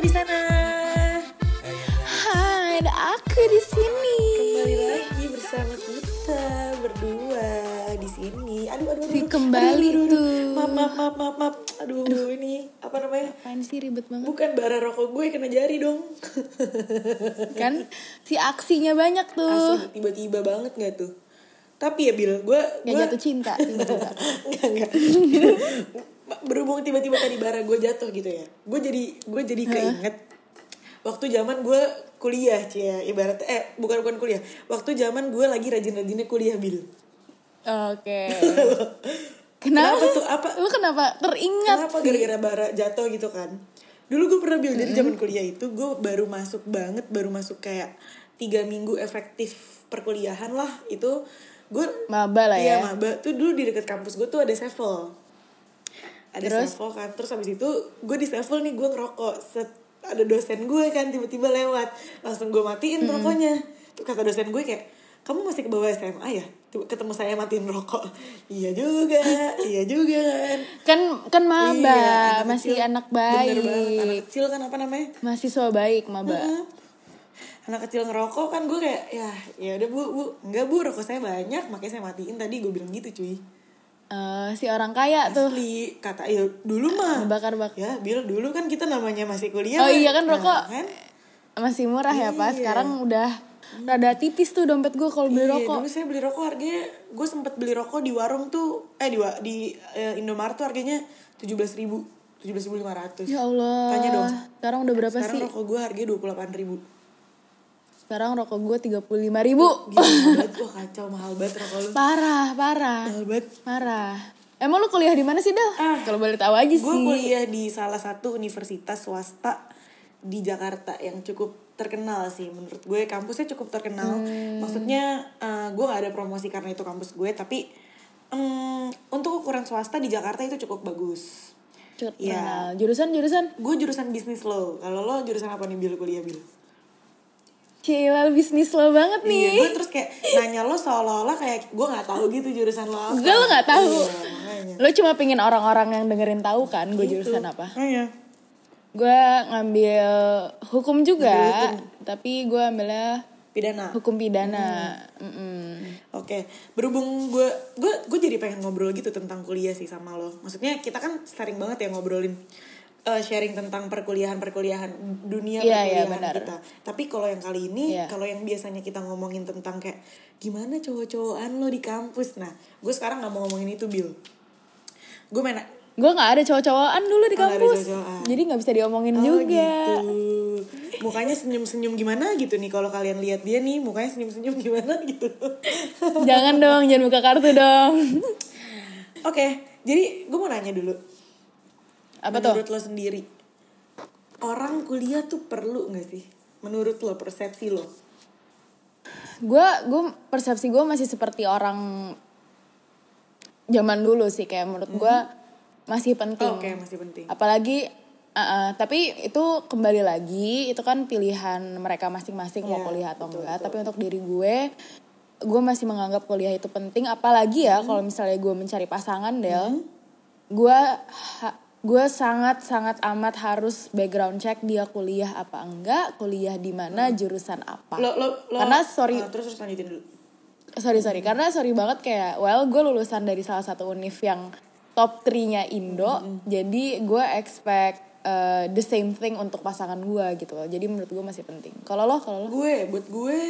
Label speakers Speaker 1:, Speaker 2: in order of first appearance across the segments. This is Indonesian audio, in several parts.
Speaker 1: di sana.
Speaker 2: Hai, ada aku di sini.
Speaker 1: Kembali lagi bersama kita berdua di sini. Aduh, aduh, aduh.
Speaker 2: Kembali
Speaker 1: aduh, aduh, aduh.
Speaker 2: tuh.
Speaker 1: Maaf, maaf, maaf, maaf, maaf. Aduh, ini apa namanya?
Speaker 2: Apaan sih ribet banget
Speaker 1: Bukan bara rokok gue kena jari dong.
Speaker 2: kan? Si aksinya banyak tuh.
Speaker 1: Asli tiba-tiba banget nggak tuh? Tapi ya Bil, gue
Speaker 2: Gak
Speaker 1: gue
Speaker 2: jatuh cinta tiba-tiba.
Speaker 1: enggak enggak. Berhubung tiba-tiba tadi bara gue jatuh gitu ya. Gue jadi gue jadi keinget waktu zaman gue kuliah cia ibarat eh bukan bukan kuliah waktu zaman gue lagi rajin-rajinnya kuliah bil
Speaker 2: Oke. Kenapa?
Speaker 1: Kenapa tuh? Apa?
Speaker 2: Lu kenapa teringat
Speaker 1: Kenapa gara-gara bara jatuh gitu kan? Dulu gue pernah bil dari zaman kuliah itu gue baru masuk banget, baru masuk kayak tiga minggu efektif perkuliahan lah itu gue
Speaker 2: Maba lah
Speaker 1: iya
Speaker 2: ya.
Speaker 1: maba tuh dulu di dekat kampus gue tuh ada sevel ada
Speaker 2: Terus?
Speaker 1: sevel kan. Terus habis itu gue di sevel nih gue ngerokok. Set ada dosen gue kan tiba-tiba lewat. Langsung gue matiin rokoknya. Tuh kata dosen gue kayak kamu masih ke bawah SMA ya? Ketemu saya matiin rokok. Iya juga iya juga kan.
Speaker 2: Kan kan maba,
Speaker 1: Iya,
Speaker 2: masih
Speaker 1: kecil.
Speaker 2: anak
Speaker 1: Bener banget, anak
Speaker 2: baik.
Speaker 1: kecil kan apa namanya?
Speaker 2: Mahasiswa baik maba.
Speaker 1: Heeh. anak kecil ngerokok kan gue kayak ya ya udah bu bu. Enggak bu rokok saya banyak makanya saya matiin. Tadi gue bilang gitu cuy
Speaker 2: Eh, si orang kaya tuh
Speaker 1: asli kata ya dulu mah
Speaker 2: bakar-bakar.
Speaker 1: ya bil dulu kan kita namanya masih kuliah
Speaker 2: Oh
Speaker 1: Pak.
Speaker 2: iya kan
Speaker 1: Nah,
Speaker 2: rokok
Speaker 1: kan?
Speaker 2: masih murah ya pas.
Speaker 1: Iya.
Speaker 2: Sekarang udah rada tipis tuh dompet gue kalau beli
Speaker 1: Iya,
Speaker 2: rokok.
Speaker 1: dulu saya beli rokok harganya gue sempet beli rokok di warung tuh eh di di eh, Indomaret tuh harganya tujuh belas ribu tujuh belas ribu lima ratus
Speaker 2: Ya Allah.
Speaker 1: Tanya dong.
Speaker 2: Sekarang udah berapa
Speaker 1: sekarang
Speaker 2: sih?
Speaker 1: rokok gue harganya dua puluh delapan ribu
Speaker 2: Sekarang rokok gue tiga puluh lima ribu.
Speaker 1: Gila mahal banget wah kacau mahal banget rokok lu
Speaker 2: Parah, parah,
Speaker 1: mahal banget
Speaker 2: parah. Emang lu kuliah di mana sih, Del?
Speaker 1: Ah,
Speaker 2: Kalau boleh tahu aja
Speaker 1: gue
Speaker 2: sih.
Speaker 1: kuliah di salah satu universitas swasta di Jakarta yang cukup terkenal sih menurut gue kampusnya cukup terkenal
Speaker 2: Hmm.
Speaker 1: maksudnya eh, gue gak ada promosi karena itu kampus gue tapi em, untuk ukuran swasta di Jakarta itu cukup bagus
Speaker 2: Cukup
Speaker 1: Iya.
Speaker 2: terkenal. Jurusan, jurusan.
Speaker 1: gue jurusan bisnis lo kalau lo jurusan apa nih bil kuliah bil
Speaker 2: Cila bisnis lo banget
Speaker 1: Iya,
Speaker 2: nih.
Speaker 1: gue terus kayak nanya lo seolah-olah kayak gue nggak tahu gitu jurusan lo.
Speaker 2: Gue lo gak tahu.
Speaker 1: Iya.
Speaker 2: Lo cuma pingin orang-orang yang dengerin tahu kan gue
Speaker 1: Gitu.
Speaker 2: jurusan apa.
Speaker 1: Iya.
Speaker 2: Gue ngambil hukum juga,
Speaker 1: Ngambil
Speaker 2: tapi gue ambilnya
Speaker 1: Pidana.
Speaker 2: hukum pidana. Mm-mm.
Speaker 1: Oke, berhubung gue gue gue jadi pengen ngobrol gitu tentang kuliah sih sama lo. Maksudnya kita kan sering banget ya ngobrolin eh, sharing tentang perkuliahan perkuliahan dunia
Speaker 2: Iya, iya,
Speaker 1: perkuliahan
Speaker 2: benar.
Speaker 1: kita. Tapi kalau yang kali ini,
Speaker 2: Iya.
Speaker 1: kalau yang biasanya kita ngomongin tentang kayak gimana cowok-cowokan lo di kampus. Nah, gue sekarang nggak mau ngomongin itu, Bill. Gue main
Speaker 2: Gue gak ada cowok-cowokan dulu di
Speaker 1: Oh, nggak
Speaker 2: kampus.
Speaker 1: cowok-cowokan.
Speaker 2: Jadi gak bisa diomongin
Speaker 1: Oh,
Speaker 2: juga.
Speaker 1: gitu. Mukanya senyum-senyum gimana gitu nih kalau kalian lihat dia nih mukanya senyum-senyum gimana gitu.
Speaker 2: jangan dong, jangan buka kartu dong.
Speaker 1: Oke, jadi gue mau nanya dulu.
Speaker 2: Apa tuh?
Speaker 1: Menurut lo sendiri, orang kuliah tuh perlu nggak sih? Menurut lo, persepsi lo?
Speaker 2: gue gue persepsi gue masih seperti orang zaman dulu sih kayak menurut gue masih penting
Speaker 1: Oke, masih penting.
Speaker 2: apalagi uh, uh, tapi itu kembali lagi itu kan pilihan mereka masing-masing mau
Speaker 1: Iya,
Speaker 2: kuliah atau
Speaker 1: betul,
Speaker 2: enggak tapi untuk diri gue gue masih menganggap kuliah itu penting apalagi ya kalau misalnya gue mencari pasangan del gue ha- gue sangat sangat amat harus background check dia kuliah apa enggak kuliah di mana jurusan apa.
Speaker 1: Lo, lo, lo,
Speaker 2: Karena, sorry.
Speaker 1: Ah, terus terus lanjutin dulu.
Speaker 2: sorry sorry. Karena sorry banget kayak well gue lulusan dari salah satu univ yang top 3-nya Indo jadi gue expect uh, the same thing untuk pasangan gue gitu loh. Jadi menurut gue masih penting. Kalau lo kalau lo?
Speaker 1: Gue, buat gue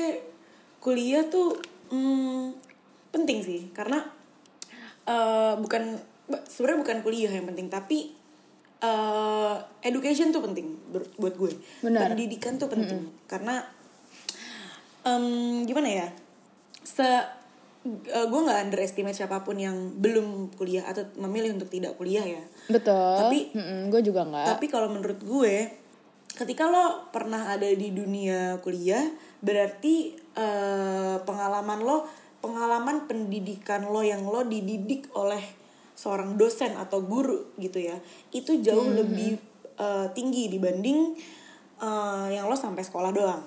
Speaker 1: kuliah tuh hmm, penting sih. Karena eh, bukan sebenarnya bukan kuliah yang penting tapi eh, education tuh penting buat gue.
Speaker 2: Benar.
Speaker 1: Pendidikan tuh penting karena em, gimana ya se eh, gue nggak underestimate siapa pun yang belum kuliah atau memilih untuk tidak kuliah ya.
Speaker 2: betul
Speaker 1: Tapi-
Speaker 2: gue juga nggak
Speaker 1: Tapi kalau menurut gue, ketika lo pernah ada di dunia kuliah, berarti eh, pengalaman lo, pengalaman pendidikan lo yang lo dididik oleh seorang dosen atau guru gitu ya, itu jauh lebih eh, tinggi dibanding eh, yang lo sampai sekolah doang.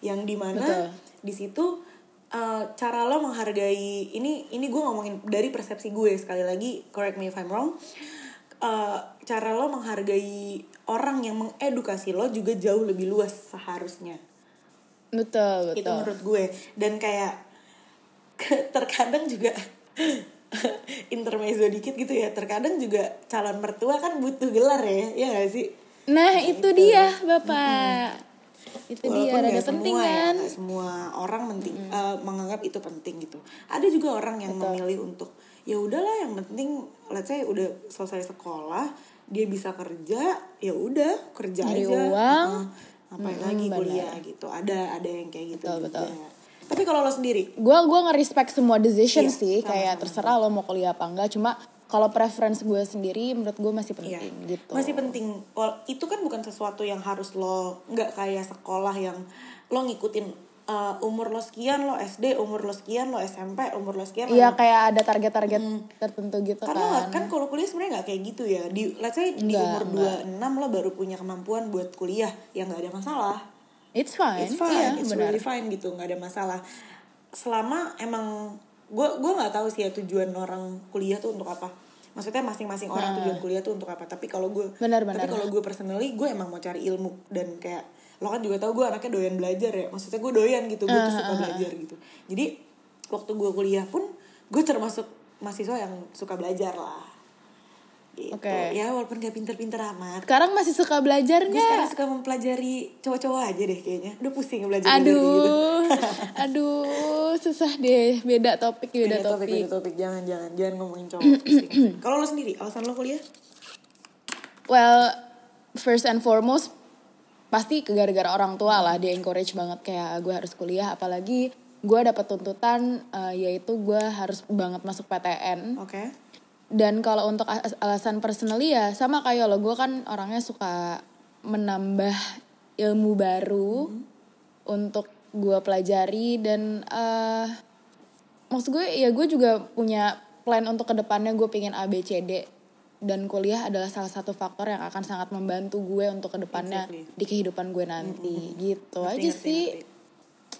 Speaker 1: Yang di
Speaker 2: mana
Speaker 1: di situ eh, cara lo menghargai ini ini gue ngomongin dari persepsi gue sekali lagi correct me if I'm wrong uh, cara lo menghargai orang yang mengedukasi lo juga jauh lebih luas seharusnya.
Speaker 2: Betul
Speaker 1: itu
Speaker 2: betul.
Speaker 1: menurut gue. Dan kayak terkadang juga intermezzo dikit gitu ya. Terkadang juga calon mertua kan butuh gelar ya ya gak sih?
Speaker 2: Nah itu dia bapak. Itu dia
Speaker 1: Walaupun
Speaker 2: rada
Speaker 1: nggak
Speaker 2: penting
Speaker 1: semua ya,
Speaker 2: kan?
Speaker 1: nggak semua orang penting eh, menganggap itu penting gitu. Ada juga orang yang memilih untuk ya udahlah yang penting let's say udah selesai sekolah dia bisa kerja ya udah kerja
Speaker 2: Nyari
Speaker 1: aja.
Speaker 2: uang.
Speaker 1: Heeh. ngapain lagi kuliah gitu. Ada ada yang kayak gitu
Speaker 2: Betul,
Speaker 1: juga.
Speaker 2: betul.
Speaker 1: Tapi kalau lo sendiri
Speaker 2: gue gua nge-respect semua decision
Speaker 1: Iya,
Speaker 2: sih kayak terserah lo mau kuliah apa enggak cuma kalau preference gue sendiri menurut gue masih
Speaker 1: Iya.
Speaker 2: penting gitu
Speaker 1: Masih penting. Itu kan bukan sesuatu yang harus lo nggak kayak sekolah yang lo ngikutin uh, umur lo sekian lo SD, umur lo sekian lo SMP, umur lo sekian. lo
Speaker 2: Iya kayak ada target-target tertentu gitu
Speaker 1: Karena
Speaker 2: kan.
Speaker 1: kan kalau kuliah sebenarnya nggak kayak gitu ya. Di let's say di
Speaker 2: Nggak,
Speaker 1: umur 26 lo baru punya kemampuan buat kuliah yang nggak ada masalah.
Speaker 2: It's fine.
Speaker 1: It's fine,
Speaker 2: Iya,
Speaker 1: it's
Speaker 2: benar.
Speaker 1: really fine gitu, nggak ada masalah. Selama emang gue gue nggak tahu sih ya tujuan orang kuliah tuh untuk apa. Maksudnya masing-masing orang tujuan kuliah tuh untuk apa. Tapi kalau gue,
Speaker 2: Nah. Benar,
Speaker 1: tapi kalau gue personally gue emang mau cari ilmu dan kayak lo kan juga tahu gue anaknya doyan belajar ya. Maksudnya gue doyan gitu, gue
Speaker 2: Ah,
Speaker 1: tuh suka belajar gitu. Jadi waktu gue kuliah pun gue termasuk mahasiswa yang suka belajar lah. Gitu.
Speaker 2: Oke.
Speaker 1: Ya walaupun gak pinter-pinter amat.
Speaker 2: Sekarang masih suka belajar
Speaker 1: Gue
Speaker 2: nggak?
Speaker 1: sekarang suka mempelajari cowok-cowok aja deh kayaknya. Udah pusing belajar gitu.
Speaker 2: Aduh, aduh, susah deh. Beda topik, beda,
Speaker 1: Beda topik,
Speaker 2: topik.
Speaker 1: beda topik. Jangan, jangan, jangan ngomongin cowok. Kalau lo sendiri, alasan lo kuliah?
Speaker 2: Well, first and foremost pasti gara-gara orang tua lah dia encourage banget kayak gue harus kuliah apalagi gue dapat tuntutan eh, yaitu gue harus banget masuk PTN
Speaker 1: Oke.
Speaker 2: Dan kalau untuk as- alasan personally ya sama kayak lo gue kan orangnya suka menambah ilmu baru untuk gue pelajari dan eh maksud gue ya gue juga punya plan untuk ke depannya gue pengen A B C D. Dan kuliah adalah salah satu faktor yang akan sangat membantu gue untuk ke depannya
Speaker 1: Exactly.
Speaker 2: di kehidupan gue nanti. Gitu
Speaker 1: Ngerti,
Speaker 2: aja
Speaker 1: ngerti,
Speaker 2: sih.
Speaker 1: ngerti.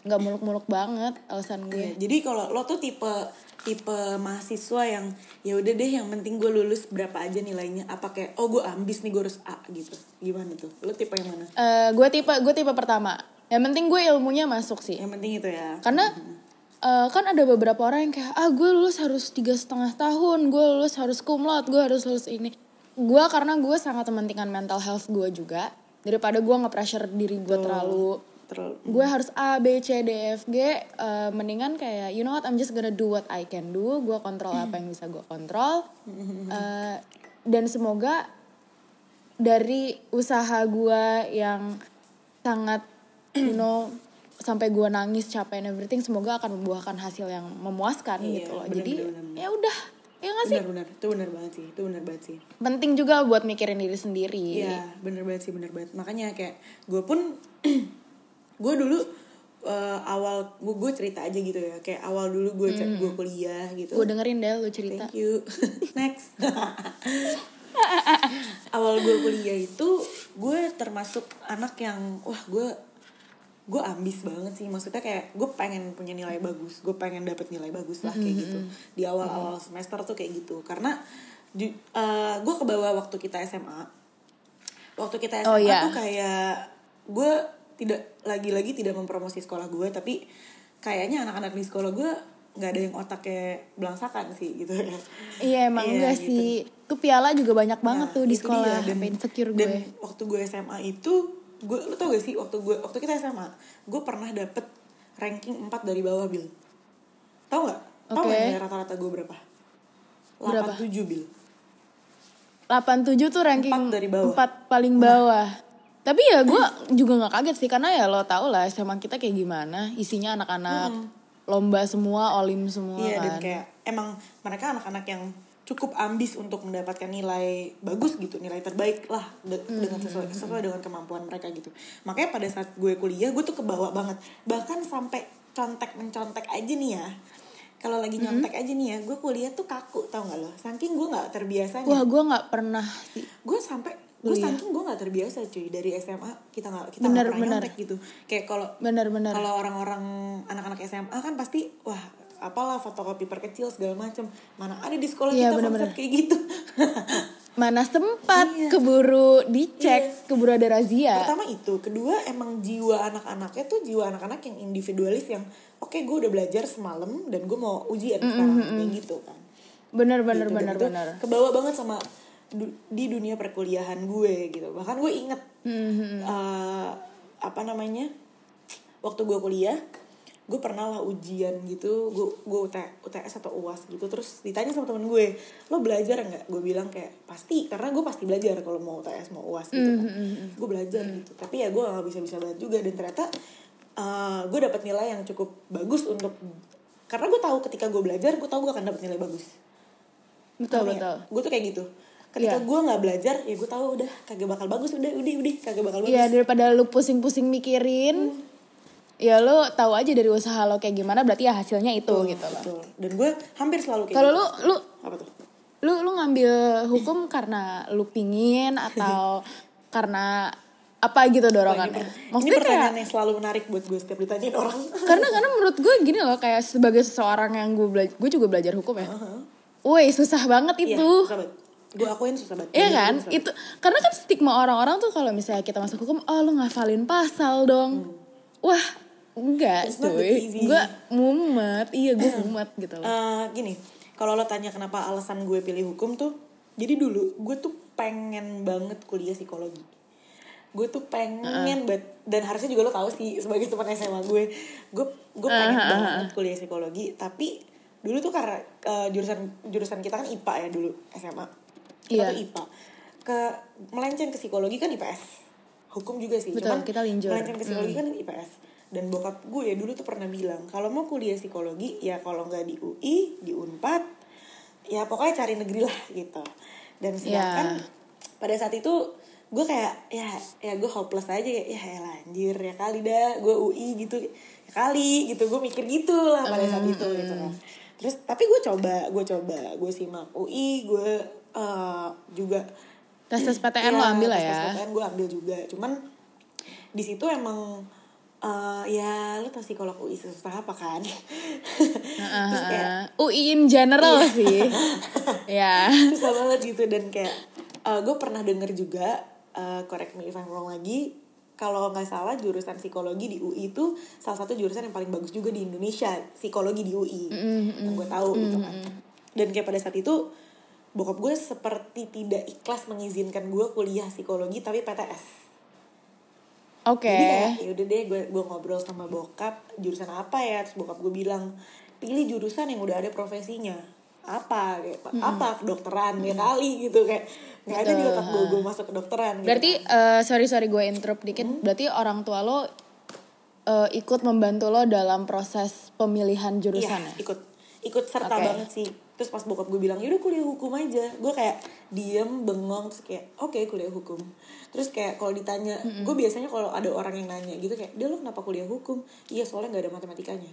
Speaker 2: Nggak muluk-muluk banget alasan gue.
Speaker 1: Iya, Jadi kalau lo tuh tipe tipe mahasiswa yang ya udah deh yang penting gue lulus berapa aja nilainya. Apa kayak oh gue ambis nih gue harus A gitu. Gimana tuh? Lo tipe yang mana?
Speaker 2: Eh, gue tipe gue tipe pertama. Yang penting gue ilmunya masuk sih.
Speaker 1: Yang penting itu ya.
Speaker 2: Karena eh, kan ada beberapa orang yang kayak ah gue lulus harus tiga setengah tahun gue lulus harus kumlot gue harus lulus ini. Gue karena gue sangat mementingkan mental health gue juga daripada gue nge-pressure diri gue terlalu
Speaker 1: terlalu
Speaker 2: gue harus A B C D F G eh, mendingan kayak you know what I'm just gonna do what I can do. Gue kontrol apa yang bisa gue kontrol. Eh, dan semoga dari usaha gue yang sangat you know sampai gue nangis capek and everything semoga akan membuahkan hasil yang memuaskan
Speaker 1: Iya,
Speaker 2: gitu loh.
Speaker 1: bener,
Speaker 2: jadi ya udah ya nggak sih?
Speaker 1: Benar-benar itu benar banget sih itu benar banget sih.
Speaker 2: Penting juga buat mikirin diri sendiri.
Speaker 1: Iya bener banget sih bener banget. Makanya kayak gue pun gue dulu eh, awal gue gue cerita aja gitu ya. Kayak awal dulu gue gue kuliah gitu.
Speaker 2: Gue dengerin deh lu cerita.
Speaker 1: Thank you. Next. Awal gue kuliah itu gue termasuk anak yang wah gue gue ambis banget sih. Maksudnya kayak gue pengen punya nilai bagus. Gue pengen dapet nilai bagus lah kayak gitu. Di awal awal semester tuh kayak gitu. Karena ju- eh, gue kebawa waktu kita SMA waktu kita SMA
Speaker 2: Oh, iya.
Speaker 1: tuh kayak gue tidak lagi-lagi tidak mempromosi sekolah gue tapi kayaknya anak-anak di sekolah gue nggak ada yang otaknya belangsakan sih gitu ya
Speaker 2: Iya emang
Speaker 1: Iya,
Speaker 2: enggak
Speaker 1: gitu.
Speaker 2: sih. Tuh piala juga banyak banget
Speaker 1: Nah,
Speaker 2: tuh di sekolah.
Speaker 1: dia. dan,
Speaker 2: insecure
Speaker 1: dan
Speaker 2: gue.
Speaker 1: waktu gue SMA itu gue lo tau gak sih waktu gue waktu kita SMA gue pernah dapet ranking 4 dari bawah bil tau nggak tau
Speaker 2: Oke.
Speaker 1: nggak nilai rata-rata gue berapa
Speaker 2: Berapa?
Speaker 1: 87 bil
Speaker 2: 87 tuh ranking
Speaker 1: Empat dari bawah.
Speaker 2: empat paling bawah. Tapi ya gue juga nggak kaget sih karena ya lo tau lah SMA kita kayak gimana. Isinya anak-anak lomba semua, olim semua
Speaker 1: iya
Speaker 2: kan.
Speaker 1: dan kayak emang mereka anak-anak yang cukup ambis untuk mendapatkan nilai bagus gitu nilai terbaik lah de- dengan sesuai sesuai dengan kemampuan mereka gitu. Makanya pada saat gue kuliah gue tuh kebawa banget. Bahkan sampai contek mencontek aja nih ya. Kalau lagi nyontek aja nih ya gue kuliah tuh kaku tau gak lo? Saking gue nggak terbiasanya.
Speaker 2: Wah gue nggak pernah
Speaker 1: gue sampai gue saking gue nggak terbiasa cuy dari SMA kita nggak kita
Speaker 2: Bener,
Speaker 1: nggak pernah
Speaker 2: bener.
Speaker 1: nyontek gitu kayak kalau
Speaker 2: Bener-bener.
Speaker 1: kalau orang-orang anak-anak SMA kan pasti wah apalah fotokopi perkecil segala macem mana ada di sekolah
Speaker 2: Iya,
Speaker 1: kita
Speaker 2: bener-bener.
Speaker 1: konsep kayak gitu
Speaker 2: mana sempat
Speaker 1: Iya.
Speaker 2: keburu dicek
Speaker 1: Iya.
Speaker 2: keburu ada razia
Speaker 1: pertama itu kedua emang jiwa anak-anaknya tuh jiwa anak-anak yang individualis yang oke gue udah belajar semalam dan gue mau ujian sekarang kayak gitu kan
Speaker 2: bener bener
Speaker 1: gitu.
Speaker 2: Bener
Speaker 1: itu
Speaker 2: bener
Speaker 1: kebawa banget sama du- di dunia perkuliahan gue gitu. Bahkan gue inget
Speaker 2: Hmm,
Speaker 1: eh, apa namanya waktu gue kuliah gue pernah lah ujian gitu. Gue gue UT, UTS atau uas gitu. Terus ditanya sama temen gue lo belajar nggak? Gue bilang kayak pasti. Karena gue pasti belajar kalau mau UTS mau uas gitu kan. Gue belajar gitu. Tapi ya gue nggak bisa bisa banget juga. Dan ternyata eh, gue dapat nilai yang cukup bagus untuk karena gue tahu ketika gue belajar gue tahu gue akan dapat nilai bagus.
Speaker 2: Betul betul
Speaker 1: nggak? gue tuh kayak gitu ketika
Speaker 2: Iya.
Speaker 1: gue nggak belajar ya gue tahu udah kagak bakal bagus udah udah udah kagak bakal bagus.
Speaker 2: Iya daripada lu pusing-pusing mikirin ya lu tahu aja dari usaha lo kayak gimana berarti ya hasilnya itu
Speaker 1: Betul,
Speaker 2: gitu loh.
Speaker 1: betul. dan gue hampir selalu kayak
Speaker 2: kalau
Speaker 1: gitu.
Speaker 2: lu lu
Speaker 1: apa tuh?
Speaker 2: lu lu ngambil hukum karena lu pingin atau karena apa gitu dorongannya?
Speaker 1: ini
Speaker 2: maksudnya
Speaker 1: pertanyaan
Speaker 2: kayak
Speaker 1: yang selalu menarik buat gue setiap ditanyain orang.
Speaker 2: Karena karena menurut gue gini loh kayak sebagai seseorang yang gue belajar gue juga belajar hukum ya. Woi susah banget
Speaker 1: Iya,
Speaker 2: itu.
Speaker 1: Gue akuin susah banget
Speaker 2: Iya
Speaker 1: Bener,
Speaker 2: kan?
Speaker 1: susah
Speaker 2: Itu karena kan stigma orang-orang tuh kalau misalnya kita masuk hukum, oh lu ngafalin pasal dong. Wah, enggak
Speaker 1: Hmm. Not that
Speaker 2: cuy. Gue mumet. Iya, gue mumet gitu loh.
Speaker 1: Eh, gini kalau lo tanya kenapa alasan gue pilih hukum tuh jadi dulu gue tuh pengen banget kuliah psikologi gue tuh pengen banget dan harusnya juga lo tahu sih sebagai teman SMA gue gue gue pengen banget kuliah psikologi tapi dulu tuh karena eh, jurusan jurusan kita kan IPA ya dulu SMA kita
Speaker 2: Iya.
Speaker 1: tuh IPA ke melenceng ke psikologi kan IPS hukum juga sih
Speaker 2: Betul, kita linjur. Hmm.
Speaker 1: melenceng ke psikologi kan IPS dan bokap gue dulu tuh pernah bilang kalau mau kuliah psikologi ya kalau nggak di UI di Unpad ya pokoknya cari negeri lah gitu dan sedangkan
Speaker 2: Ya.
Speaker 1: pada saat itu gue kayak ya ya gue hopeless aja kayak ya elah, anjir ya kali dah gue UI gitu ya kali gitu gue mikir gitu lah pada saat itu
Speaker 2: Hmm,
Speaker 1: gitu kan terus tapi gue coba gue coba gue simak UI gue eh, juga
Speaker 2: tes tes PTN lo
Speaker 1: Iya,
Speaker 2: lah ya.
Speaker 1: tes-tes PTN gue ambil juga cuman di situ emang eh, ya lo tau psikolog UI susah apa kan terus kayak
Speaker 2: Uh, UI in general
Speaker 1: Iya.
Speaker 2: sih. ya.
Speaker 1: susah banget gitu dan kayak gue pernah denger juga eh, correct me if I'm wrong lagi kalau nggak salah jurusan psikologi di UI itu salah satu jurusan yang paling bagus juga di Indonesia psikologi di UI yang gue tahu gitu kan dan kayak pada saat itu bokap gue seperti tidak ikhlas mengizinkan gue kuliah psikologi tapi PTS
Speaker 2: Oke.
Speaker 1: Jadi kayak ya udah deh gue gue ngobrol sama bokap jurusan apa ya terus bokap gue bilang pilih jurusan yang udah ada profesinya apa kayak apa kedokteran ya kali gitu kayak nggak ada di otak gue gue masuk kedokteran gitu.
Speaker 2: Berarti eh, sorry sorry gue interrupt dikit.
Speaker 1: Hmm?
Speaker 2: Berarti orang tua lo eh, ikut membantu lo dalam proses pemilihan
Speaker 1: iya
Speaker 2: jurusan ya?
Speaker 1: ikut ikut serta
Speaker 2: Oke.
Speaker 1: banget sih terus pas bokap gue bilang yaudah kuliah hukum aja gue kayak diem bengong terus kayak oke kuliah hukum terus kayak kalau ditanya gue biasanya kalau ada orang yang nanya gitu kayak dia lo kenapa kuliah hukum iya soalnya nggak ada matematikanya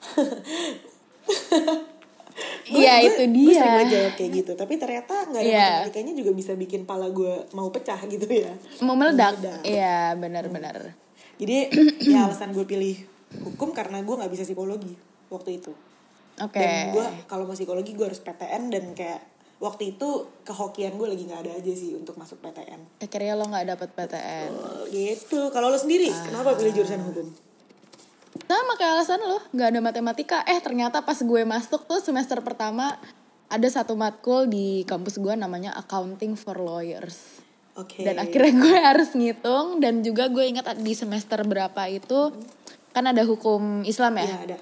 Speaker 2: Iya, itu
Speaker 1: gua
Speaker 2: dia.
Speaker 1: sering banget jawab kayak gitu tapi ternyata nggak ada
Speaker 2: Iya.
Speaker 1: matematikanya juga bisa bikin pala gue mau pecah gitu ya
Speaker 2: Mau meledak?
Speaker 1: Meledak.
Speaker 2: Iya benar-benar.
Speaker 1: jadi ya alasan gue pilih hukum karena gue nggak bisa psikologi waktu itu
Speaker 2: Oke.
Speaker 1: dan gue kalau mau psikologi gue harus PTN dan kayak waktu itu kehokian gue lagi nggak ada aja sih untuk masuk PTN
Speaker 2: Akhirnya lo nggak dapet PTN.
Speaker 1: Oh, gitu kalau lo sendiri kenapa pilih jurusan hukum
Speaker 2: Sama kayak alasan lo, nggak ada matematika. Eh ternyata pas gue masuk tuh semester pertama ada satu matkul di kampus gue namanya Accounting for Lawyers.
Speaker 1: oke
Speaker 2: Dan akhirnya gue harus ngitung dan juga gue ingat di semester berapa itu kan ada hukum Islam ya.
Speaker 1: ya ada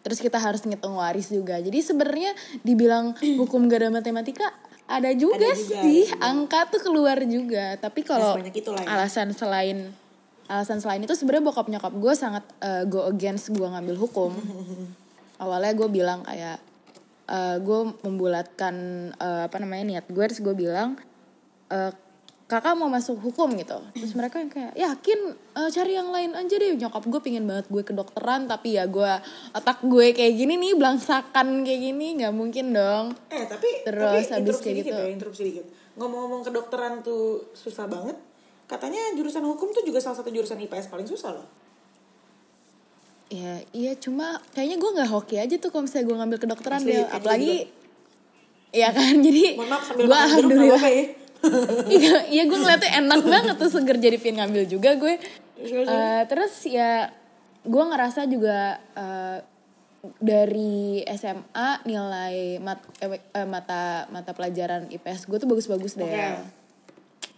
Speaker 2: Terus kita harus ngitung waris juga. Jadi sebenarnya dibilang hukum gak ada matematika ada juga,
Speaker 1: Ada juga,
Speaker 2: sih.
Speaker 1: ada juga.
Speaker 2: Angka tuh keluar juga. Tapi kalau
Speaker 1: ya.
Speaker 2: alasan selain alasan selain itu sebenarnya bokap nyokap gue sangat eh, go against gue ngambil hukum. Awalnya gue bilang kayak eh, gue membulatkan eh, apa namanya niat gue terus gue bilang eh, kakak mau masuk hukum gitu. Terus mereka yang kayak yakin eh, cari yang lain aja deh. Nyokap gue pingin banget gue kedokteran tapi ya gue otak gue kayak gini nih belangsakan kayak gini nggak mungkin dong.
Speaker 1: Eh tapi
Speaker 2: Terus
Speaker 1: tapi
Speaker 2: habis kayak gitu.
Speaker 1: ya interupsi dikit. Ngomong-ngomong kedokteran tuh susah banget. Katanya jurusan hukum tuh juga salah satu jurusan IPS paling susah loh.
Speaker 2: Ya iya cuma kayaknya gue nggak hoki aja tuh kalau misalnya gue ngambil kedokteran
Speaker 1: Asli,
Speaker 2: deh
Speaker 1: kayaknya
Speaker 2: apalagi ya kan jadi
Speaker 1: mohon maaf sambil
Speaker 2: gue
Speaker 1: nggak
Speaker 2: alhamdulillah.
Speaker 1: ya
Speaker 2: iya iya gue ngeliatnya enak banget tuh seger. Jadi pin ngambil juga gue.
Speaker 1: Terus,
Speaker 2: Eh, terus ya gue ngerasa juga eh, dari SMA nilai mat, eh, eh, mata mata pelajaran IPS gue tuh bagus-bagus deh.
Speaker 1: Oke.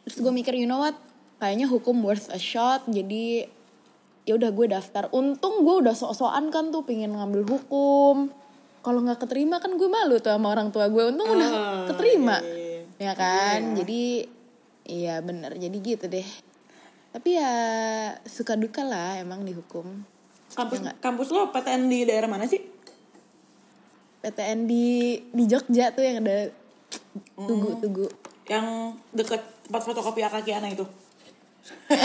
Speaker 2: terus gue mikir you know what? Kayaknya hukum worth a shot. Jadi ya udah gue daftar. Untung gue udah sok-sokan kan tuh pengen ngambil hukum. Kalau nggak keterima kan gue malu tuh sama orang tua gue untung udah
Speaker 1: Ah,
Speaker 2: keterima.
Speaker 1: iya, iya.
Speaker 2: Ya kan? Jadi iya bener. Jadi gitu deh. Tapi ya suka duka lah emang di hukum
Speaker 1: kampus
Speaker 2: Ya
Speaker 1: kampus lo PTN di daerah mana sih?
Speaker 2: PTN di di Jogja tuh yang ada tugu tugu.
Speaker 1: Yang deket tempat fotokopi Akaki Ana itu.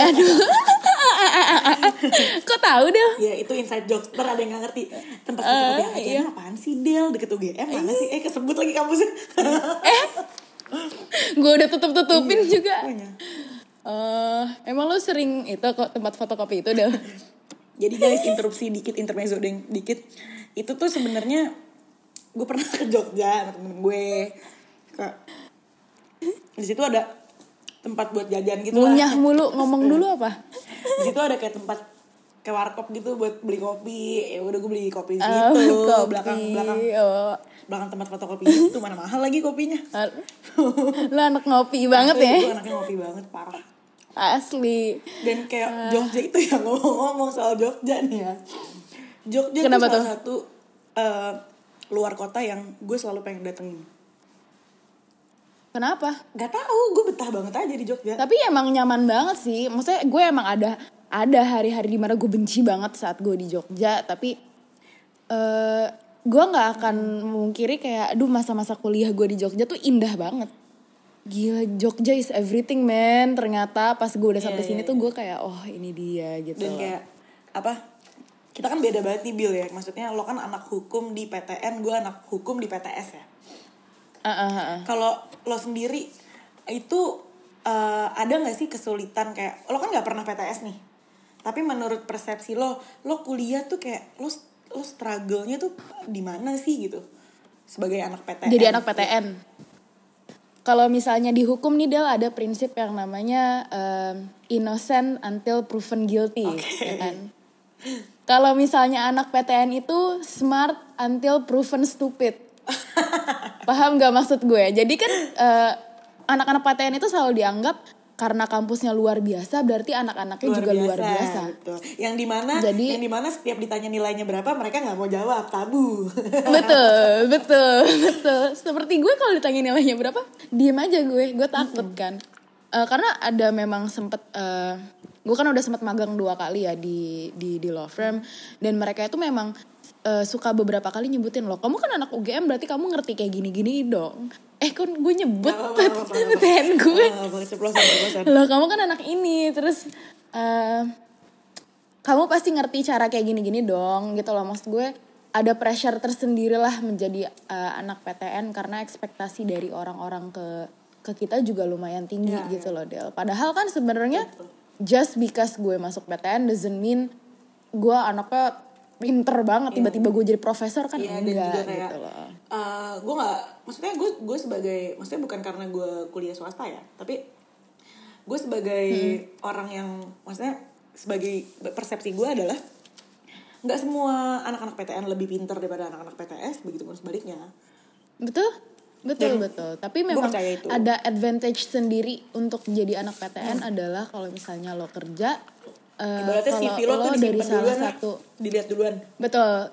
Speaker 2: Kok tahu deh
Speaker 1: ya itu inside jokes ntar ada yang gak ngerti. Tempat fotokopi
Speaker 2: Eh,
Speaker 1: Akaki
Speaker 2: iya.
Speaker 1: Apaan sih Del? Deket UGM mana sih? Eh kesebut lagi kampusnya
Speaker 2: gue udah tutup tutupin juga.
Speaker 1: Makanya.
Speaker 2: Eh, emang lo sering itu kok tempat fotokopi itu deh
Speaker 1: Jadi guys interupsi dikit intermezzo deng dikit. Itu tuh sebenarnya gue pernah ke Jogja sama temen gue. Ke di situ ada tempat buat jajan gitu lah.
Speaker 2: ngunyah mulu. Ngomong dulu apa?
Speaker 1: Di situ ada kayak tempat kayak warkop gitu buat beli kopi. Ya udah gue beli kopi di
Speaker 2: Oh,
Speaker 1: situ.
Speaker 2: kopi.
Speaker 1: Belakang belakang
Speaker 2: oh.
Speaker 1: belakang tempat fotokopi itu mana mahal lagi kopinya.
Speaker 2: lo anak ngopi banget ya
Speaker 1: Gue anaknya ngopi banget parah.
Speaker 2: asli
Speaker 1: Dan kayak Jogja itu ya ngomong-ngomong soal Jogja nih ya. Jogja
Speaker 2: Kenapa
Speaker 1: tuh salah
Speaker 2: tuh?
Speaker 1: satu eh, luar kota yang gue selalu pengen datengin.
Speaker 2: kenapa
Speaker 1: Gak tahu, gue betah banget aja di Jogja.
Speaker 2: tapi emang nyaman banget sih maksudnya gue emang ada ada hari-hari di mana gue benci banget saat gue di Jogja tapi eh gue nggak akan memungkiri kayak aduh masa-masa kuliah gue di Jogja tuh indah banget gila Jogja is everything man ternyata pas gue udah sampai
Speaker 1: Iya,
Speaker 2: sini
Speaker 1: iya,
Speaker 2: tuh gue kayak oh ini dia gitu
Speaker 1: Dan kayak apa? Kita kan beda banget nih Bill ya. Maksudnya lo kan anak hukum di PTN, gue anak hukum di PTS ya.
Speaker 2: Ah, ah, ah, ah.
Speaker 1: Kalau lo sendiri itu eh, ada nggak sih kesulitan kayak lo kan nggak pernah PTS nih. Tapi menurut persepsi lo, lo kuliah tuh kayak lo lo struggle-nya tuh di mana sih gitu? Sebagai anak PTN.
Speaker 2: jadi anak PTN kalau misalnya di hukum nih Del ada prinsip yang namanya um, innocent until proven guilty ya kan? Kalau misalnya anak PTN itu smart until proven stupid. Paham gak maksud gue? Jadi kan eh, anak-anak PTN itu selalu dianggap karena kampusnya luar biasa berarti anak-anaknya juga luar biasa
Speaker 1: Betul. Yang di mana,
Speaker 2: Jadi-
Speaker 1: yang di mana setiap ditanya nilainya berapa, mereka nggak mau jawab, tabu.
Speaker 2: betul betul betul. Seperti gue kalau ditanya nilainya berapa diem aja gue gue takut kan. Eh, karena ada memang sempet eh, gue kan udah sempet magang dua kali ya di di di law firm. Dan mereka itu memang eh, suka beberapa kali nyebutin loh kamu kan anak UGM berarti kamu ngerti kayak gini gini dong eh kan gue nyebut PTN gue? Loh kamu kan anak ini terus eh kamu pasti ngerti cara kayak gini-gini dong gitu loh. Maksud gue ada pressure tersendiri lah menjadi eh, anak PTN karena ekspektasi dari orang-orang ke ke kita juga lumayan tinggi
Speaker 1: Ya,
Speaker 2: gitu loh Del. Padahal kan sebenarnya just because gue masuk PTN doesn't mean gue anaknya pinter banget tiba-tiba gue jadi profesor kan
Speaker 1: Iya dan
Speaker 2: enggak
Speaker 1: juga kayak
Speaker 2: gitu loh.
Speaker 1: Eh, gue nggak maksudnya gue gue sebagai maksudnya bukan karena gue kuliah swasta ya tapi gue sebagai
Speaker 2: Hmm.
Speaker 1: orang yang maksudnya sebagai persepsi gue adalah nggak semua anak-anak PTN lebih pinter daripada anak-anak PTS begitu pun sebaliknya
Speaker 2: Betul, betul,
Speaker 1: Dan
Speaker 2: betul. Tapi memang ada advantage sendiri untuk jadi anak PTN adalah kalau misalnya lo kerja,
Speaker 1: ibaratnya
Speaker 2: kalau
Speaker 1: CV lo tuh
Speaker 2: dari salah
Speaker 1: duluan lah.
Speaker 2: satu,
Speaker 1: dilihat duluan
Speaker 2: betul,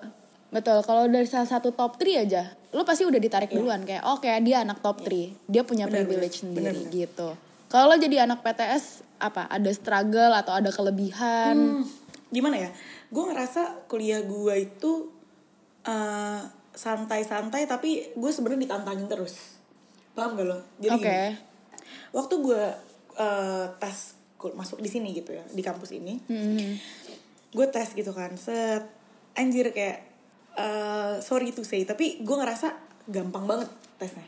Speaker 2: betul. Kalau dari salah satu top 3 aja, lo pasti udah ditarik
Speaker 1: Iya.
Speaker 2: duluan kayak, oke dia anak top 3 dia punya
Speaker 1: Benar,
Speaker 2: privilege
Speaker 1: benar.
Speaker 2: sendiri
Speaker 1: benar.
Speaker 2: gitu. Kalau lo jadi anak PTS apa? Ada struggle atau ada kelebihan?
Speaker 1: Hmm, gimana ya gue ngerasa kuliah gue itu eh, santai-santai tapi gue sebenarnya ditantangin terus paham gak lo jadi
Speaker 2: Oke.
Speaker 1: gini, waktu gue eh, tes masuk di sini gitu ya di kampus ini
Speaker 2: Hmm.
Speaker 1: gue tes gitu kan set anjir kayak eh, sorry to say tapi gue ngerasa gampang banget tesnya.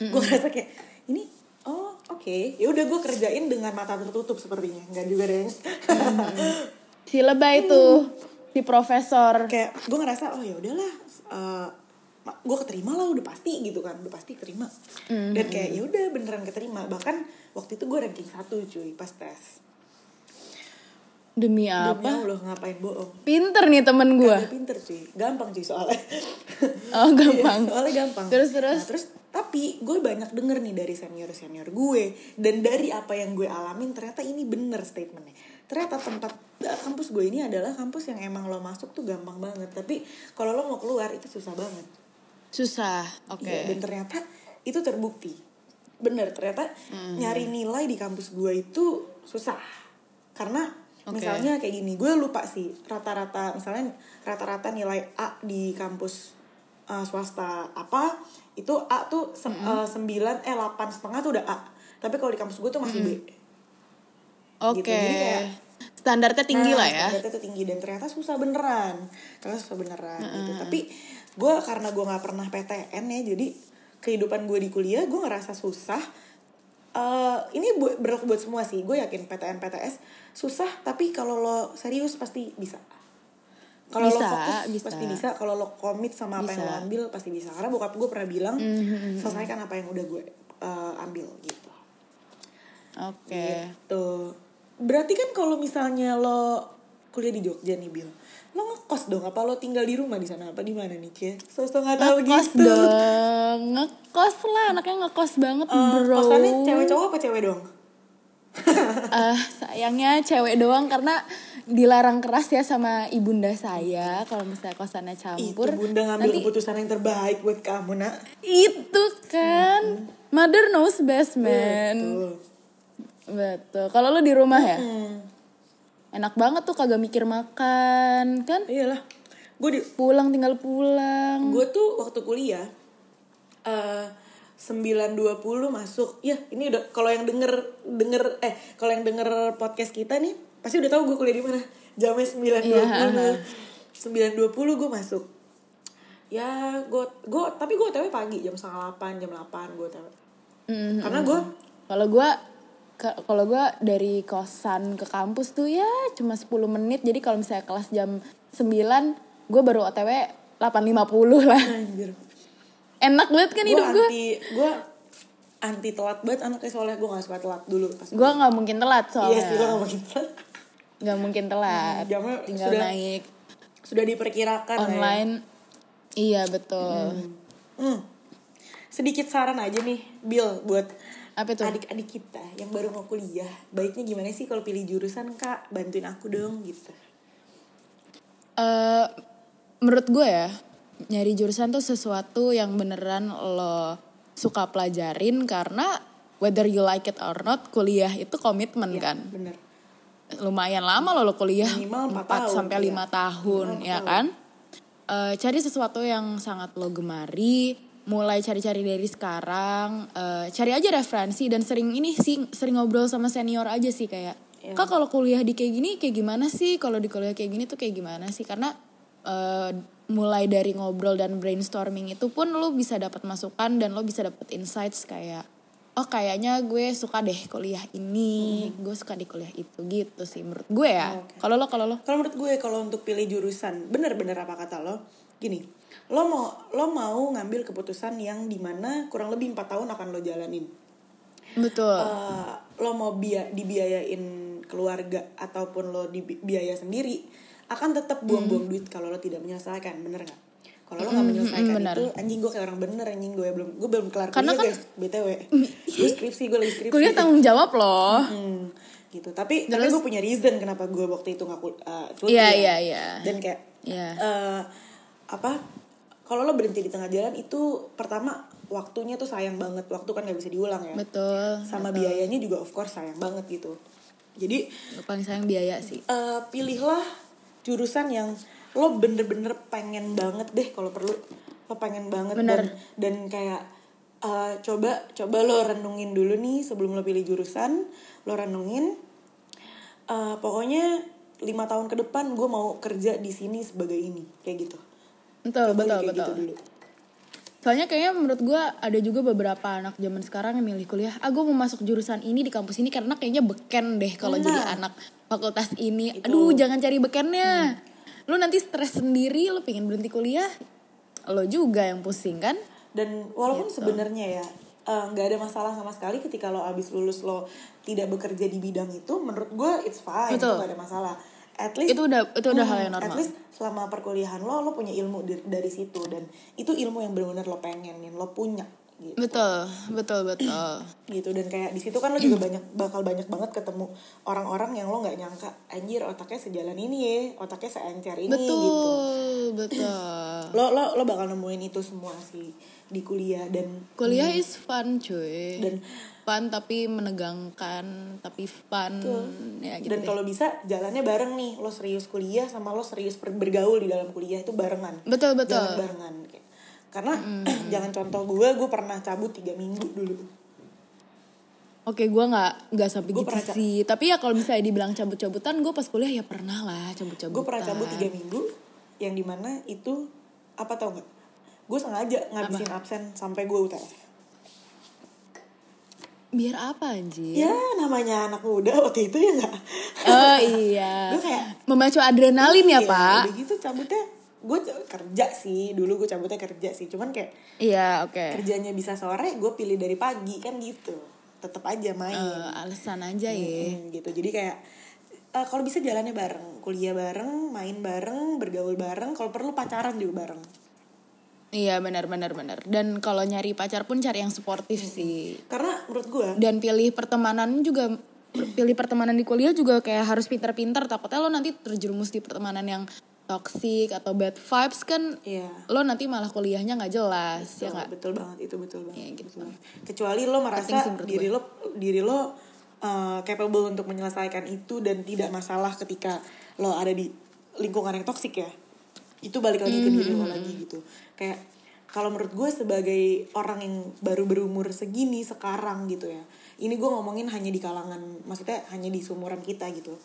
Speaker 1: Gue ngerasa kayak ini oh oke. Ya udah gue kerjain dengan mata tertutup sepertinya nggak juga deh.
Speaker 2: Si lebay tuh, si profesor.
Speaker 1: kayak gue ngerasa oh ya udahlah eh, gue keterima lah udah pasti gitu kan. Udah pasti terima dan kayak ya udah beneran keterima. Bahkan waktu itu gue ranking satu cuy pas tes
Speaker 2: Demi
Speaker 1: Demi
Speaker 2: apa?
Speaker 1: Allah ngapain bohong
Speaker 2: Pinter nih temen gue.
Speaker 1: Kagak pinter cuy gampang cuy soalnya
Speaker 2: Oh gampang.
Speaker 1: Iya, soalnya gampang
Speaker 2: Terus, terus?
Speaker 1: Nah, terus tapi gue banyak denger nih dari senior senior gue dan dari apa yang gue alamin ternyata ini bener statementnya ternyata tempat eh, kampus gue ini adalah kampus yang emang lo masuk tuh gampang banget tapi kalau lo mau keluar itu susah banget
Speaker 2: Susah. Oke.
Speaker 1: Iya, dan ternyata itu terbukti bener ternyata
Speaker 2: Hmm.
Speaker 1: nyari nilai di kampus gue itu susah karena
Speaker 2: Oke.
Speaker 1: misalnya kayak gini gue lupa sih rata-rata misalnya rata-rata nilai A di kampus uh, swasta apa itu A tuh sem-
Speaker 2: Hmm.
Speaker 1: uh, sembilan eh delapan setengah tuh udah A tapi kalau di kampus gue tuh masih B
Speaker 2: Oke.
Speaker 1: gitu. Jadi kayak-
Speaker 2: Standarnya tinggi
Speaker 1: Nah,
Speaker 2: lah ya.
Speaker 1: standarnya tuh tinggi dan ternyata susah beneran ternyata susah beneran gitu tapi gue karena gue nggak pernah PTN ya jadi kehidupan gue di kuliah gue ngerasa susah Eh, ini bu- berlaku buat semua sih gue yakin PTN PTS susah tapi kalau lo serius pasti bisa kalau lo
Speaker 2: Bisa,
Speaker 1: fokus
Speaker 2: bisa.
Speaker 1: pasti bisa kalau lo komit sama apa yang lo
Speaker 2: Bisa.
Speaker 1: ambil pasti bisa karena bokap gue pernah bilang
Speaker 2: Mhm,
Speaker 1: selesaikan apa yang udah gue eh, ambil gitu
Speaker 2: Oke.
Speaker 1: Gitu. Berarti kan kalau misalnya lo kuliah di Jogja nih Bil, lo ngekos dong? Apa lo tinggal di rumah di sana? Apa di mana nih Cie? Sosok nggak tahu
Speaker 2: Ngekos
Speaker 1: gitu.
Speaker 2: dong. Ngekos lah. Anaknya ngekos banget
Speaker 1: Eh,
Speaker 2: bro.
Speaker 1: kosannya cewek cowok apa cewek dong?
Speaker 2: Eh, sayangnya cewek doang karena dilarang keras ya sama ibunda saya kalau misalnya kosannya
Speaker 1: Itu
Speaker 2: campur.
Speaker 1: bunda ngambil
Speaker 2: nanti
Speaker 1: keputusan yang terbaik buat kamu nak.
Speaker 2: itu kan mother knows best man.
Speaker 1: Tuh.
Speaker 2: Betul. Kalau lu di rumah ya?
Speaker 1: Hmm.
Speaker 2: Enak banget tuh kagak mikir makan kan?
Speaker 1: Iyalah. Gue di
Speaker 2: Pulang tinggal pulang.
Speaker 1: gue tuh waktu kuliah eh 9.20 masuk. Ya, ini udah kalau yang denger denger eh kalau yang denger podcast kita nih pasti udah tahu gue kuliah di mana. Jamnya 9.20.
Speaker 2: Iya,
Speaker 1: 9.20 gue masuk. Ya, gue gue tapi gue OTW pagi jam setengah 8, jam 8 gue OTW.
Speaker 2: Mm,
Speaker 1: Karena gue
Speaker 2: Kalau gua ke- kalau gua dari kosan ke kampus tuh ya cuma 10 menit. Jadi kalau misalnya kelas jam 9, gua baru OTW 8.50 lah.
Speaker 1: anjir.
Speaker 2: Enak banget kan
Speaker 1: Gue
Speaker 2: hidup gua.
Speaker 1: anti gue anti telat banget anaknya soalnya gue gak suka telat dulu pas
Speaker 2: Gua nggak mungkin telat
Speaker 1: Iya
Speaker 2: soalnya.
Speaker 1: sih gue gak mungkin telat.
Speaker 2: nggak mungkin telat.
Speaker 1: Hmm, jamnya
Speaker 2: Tinggal
Speaker 1: sudah-
Speaker 2: naik
Speaker 1: Sudah diperkirakan ya.
Speaker 2: online. Iya betul.
Speaker 1: Hmm. Sedikit saran aja nih, Bill, buat
Speaker 2: Apa tuh?
Speaker 1: adik-adik kita yang baru mau kuliah. Baiknya gimana sih kalau pilih jurusan, Kak? Bantuin aku dong, gitu.
Speaker 2: eh menurut gue ya nyari jurusan tuh sesuatu yang beneran lo suka pelajarin karena whether you like it or not kuliah itu komitmen
Speaker 1: Iya,
Speaker 2: kan
Speaker 1: Bener.
Speaker 2: lumayan lama lo lo kuliah
Speaker 1: Minimal empat
Speaker 2: 4
Speaker 1: tahun,
Speaker 2: sampai
Speaker 1: iya.
Speaker 2: lima tahun
Speaker 1: Minimal
Speaker 2: ya
Speaker 1: empat
Speaker 2: kan Eh, cari sesuatu yang sangat lo gemari mulai cari-cari dari sekarang Eh, cari aja referensi dan sering ini sih sering ngobrol sama senior aja sih kayak
Speaker 1: Iya.
Speaker 2: kak kalau kuliah di kayak gini kayak gimana sih kalau di kuliah kayak gini tuh kayak gimana sih karena eh, mulai dari ngobrol dan brainstorming itu pun lo bisa dapat masukan dan lo bisa dapat insights kayak oh kayaknya gue suka deh kuliah ini gue suka di kuliah itu gitu sih menurut gue ya
Speaker 1: Oh, oke.
Speaker 2: kalau lo kalau lo
Speaker 1: Kalau menurut gue kalau untuk pilih jurusan, bener-bener apa kata lo? Gini, lo mau lo mau ngambil keputusan yang di mana kurang lebih empat tahun akan lo jalanin.
Speaker 2: betul
Speaker 1: Eh, lo mau bia dibiayain keluarga ataupun lo dibiaya sendiri akan tetap buang-buang duit kalau lo tidak menyelesaikan bener nggak kalau lo nggak
Speaker 2: Mm,
Speaker 1: menyelesaikan
Speaker 2: mm, benar.
Speaker 1: itu anjing gue kayak orang bener anjing gue belum gue belum kelar
Speaker 2: Karena
Speaker 1: kuliah
Speaker 2: kan-
Speaker 1: guys btw gue skripsi gue lagi skripsi
Speaker 2: kuliah tanggung jawab loh
Speaker 1: Hmm, gitu tapi tapi
Speaker 2: Terus-
Speaker 1: gue punya reason kenapa gue waktu itu nggak kul- uh, cuti
Speaker 2: Iya,
Speaker 1: ya.
Speaker 2: iya, iya.
Speaker 1: dan kayak
Speaker 2: Iya.
Speaker 1: eh, apa kalau lo berhenti di tengah jalan itu pertama waktunya tuh sayang banget. Waktu kan nggak bisa diulang ya.
Speaker 2: Betul
Speaker 1: sama biayanya juga of course sayang banget gitu. Jadi
Speaker 2: Lo paling sayang biaya sih.
Speaker 1: eh, pilihlah jurusan yang lo bener-bener pengen banget deh kalau perlu. Lo pengen banget
Speaker 2: Bener.
Speaker 1: dan dan kayak eh, coba coba lo renungin dulu nih sebelum lo pilih jurusan. Lo renungin Eh, pokoknya lima tahun ke depan gue mau kerja di sini sebagai ini kayak gitu
Speaker 2: betul
Speaker 1: Coba
Speaker 2: betul
Speaker 1: kayak
Speaker 2: betul.
Speaker 1: gitu dulu.
Speaker 2: Soalnya kayaknya menurut gue ada juga beberapa anak zaman sekarang yang milih kuliah ah gue mau masuk jurusan ini di kampus ini karena kayaknya beken deh kalau
Speaker 1: Nah.
Speaker 2: jadi anak fakultas ini. Aduh jangan cari bekennya. Lu nanti stres sendiri lu pengen berhenti kuliah lo juga yang pusing kan?
Speaker 1: Dan walaupun
Speaker 2: Gitu.
Speaker 1: sebenarnya ya eh, nggak ada masalah sama sekali ketika lo abis lulus lo tidak bekerja di bidang itu menurut gue it's fine itu
Speaker 2: Betul.
Speaker 1: gak ada masalah at least
Speaker 2: itu udah itu udah hal yang
Speaker 1: at
Speaker 2: normal.
Speaker 1: least selama perkuliahan lo lo punya ilmu dari, dari situ dan itu ilmu yang benar-benar lo pengenin lo punya gitu.
Speaker 2: Betul betul betul.
Speaker 1: Gitu dan kayak di situ kan lo juga banyak bakal banyak banget ketemu orang-orang yang lo nggak nyangka anjir otaknya sejalan ini ya otaknya seencer ini
Speaker 2: betul
Speaker 1: gitu.
Speaker 2: Betul
Speaker 1: lo lo lo bakal nemuin itu semua sih di kuliah dan
Speaker 2: kuliah is fun cuy.
Speaker 1: Dan-
Speaker 2: fun tapi menegangkan tapi fun ya gitu
Speaker 1: dan kalau bisa jalannya bareng nih lo serius kuliah sama lo serius ber- bergaul di dalam kuliah itu barengan.
Speaker 2: Betul betul.
Speaker 1: Jangan barengan karena jangan contoh gue gue pernah cabut tiga minggu dulu.
Speaker 2: Oke, gue nggak nggak sampai
Speaker 1: Gua
Speaker 2: gitu
Speaker 1: pernah
Speaker 2: sih. Tapi ya kalau misalnya dibilang cabut-cabutan, gue pas kuliah ya pernah lah cabut-cabutan.
Speaker 1: gue pernah cabut tiga minggu yang di mana itu apa tau nggak? Gue sengaja ngabisin absen sampai gue UTS
Speaker 2: Biar apa anjir?
Speaker 1: ya namanya anak muda waktu itu ya nggak
Speaker 2: Oh iya.
Speaker 1: Gua kayak-
Speaker 2: memacu adrenalin ya
Speaker 1: Iya,
Speaker 2: pak?
Speaker 1: udah gitu cabutnya gue kerja sih dulu gue cabutnya kerja sih cuman kayak
Speaker 2: Iya oke.
Speaker 1: kerjanya bisa sore gue pilih dari pagi kan gitu tetap aja main
Speaker 2: Eh, alasan aja ya.
Speaker 1: Hmm, gitu jadi kayak eh, kalau bisa jalannya bareng kuliah bareng main bareng bergaul bareng kalau perlu pacaran juga bareng
Speaker 2: Iya benar benar benar. Dan kalau nyari pacar pun cari yang suportif sih.
Speaker 1: karena menurut gue
Speaker 2: Dan pilih pertemanan juga pilih pertemanan di kuliah juga kayak harus pintar-pintar takutnya lo nanti terjerumus di pertemanan yang toxic atau bad vibes kan
Speaker 1: iya
Speaker 2: lo nanti malah kuliahnya nggak jelas ya
Speaker 1: betul,
Speaker 2: nggak
Speaker 1: betul banget itu betul banget
Speaker 2: Iya, gitu.
Speaker 1: Betul banget. kecuali lo merasa
Speaker 2: sih
Speaker 1: diri lo diri lo uh, capable untuk menyelesaikan itu dan tidak masalah ketika lo ada di lingkungan yang toksik ya itu balik lagi ke diri lo
Speaker 2: Hmm.
Speaker 1: lagi gitu. Kayak kalau menurut gue sebagai orang yang baru berumur segini sekarang gitu ya ini gue ngomongin hanya di kalangan maksudnya hanya di seumuran kita gitu.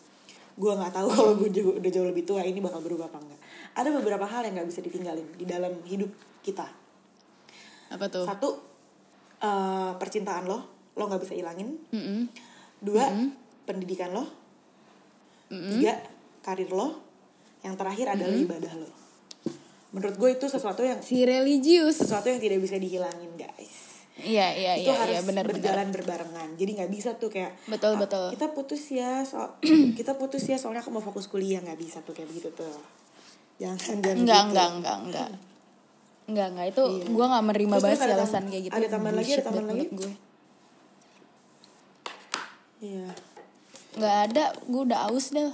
Speaker 1: Gue nggak tahu kalau gue udah jauh lebih tua ini bakal berubah apa enggak ada beberapa hal yang nggak bisa ditinggalin di dalam hidup kita.
Speaker 2: Apa tuh?
Speaker 1: Satu eh, percintaan lo lo nggak bisa ilangin.
Speaker 2: Mm-mm.
Speaker 1: dua pendidikan lo. Tiga karir lo. Yang terakhir adalah ibadah lo menurut gue itu sesuatu yang
Speaker 2: si religius.
Speaker 1: sesuatu yang tidak bisa dihilangin guys.
Speaker 2: Iya iya
Speaker 1: itu
Speaker 2: iya
Speaker 1: harus
Speaker 2: iya benar benar.
Speaker 1: berjalan berbarengan. Jadi nggak bisa tuh kayak
Speaker 2: Betul,
Speaker 1: "Ah,
Speaker 2: betul.
Speaker 1: kita putus ya so kita putus ya soalnya aku mau fokus kuliah. Nggak bisa tuh kayak begitu tuh. Jangan jangan
Speaker 2: enggak
Speaker 1: gitu.
Speaker 2: enggak enggak enggak enggak enggak itu
Speaker 1: Iya.
Speaker 2: gua nggak menerima banget alasan kayak gitu.
Speaker 1: ada tambahan lagi, ada tambahan lagi?
Speaker 2: gue.
Speaker 1: Iya.
Speaker 2: Nggak ada. Gue udah aus dah.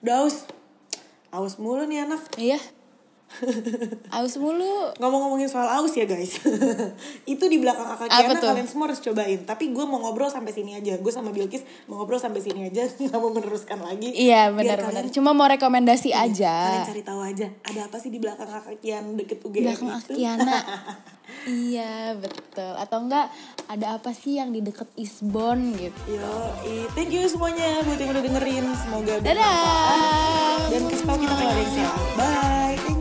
Speaker 1: Udah aus? Aus mulu nih anak.
Speaker 2: Iya aus mulu.
Speaker 1: Ngomong-ngomongin soal aus ya guys. Itu di belakang akak Kiana kalian semua harus cobain. Tapi gue mau ngobrol sampai sini aja. Gue sama Bilkis mau ngobrol sampai sini aja. Nggak mau meneruskan lagi.
Speaker 2: Iya benar benar
Speaker 1: kalian-
Speaker 2: cuma mau rekomendasi
Speaker 1: kalian
Speaker 2: aja.
Speaker 1: cari tahu aja. Ada apa sih di belakang akak Kiana deket UGM
Speaker 2: belakang
Speaker 1: itu?
Speaker 2: Akiana iya betul. Atau enggak ada apa sih yang di deket Isbon gitu?
Speaker 1: Yo, thank you semuanya buat yang udah dengerin. Semoga
Speaker 2: dadah.
Speaker 1: Dan kasih tau kita kalau ada yang salah. Bye.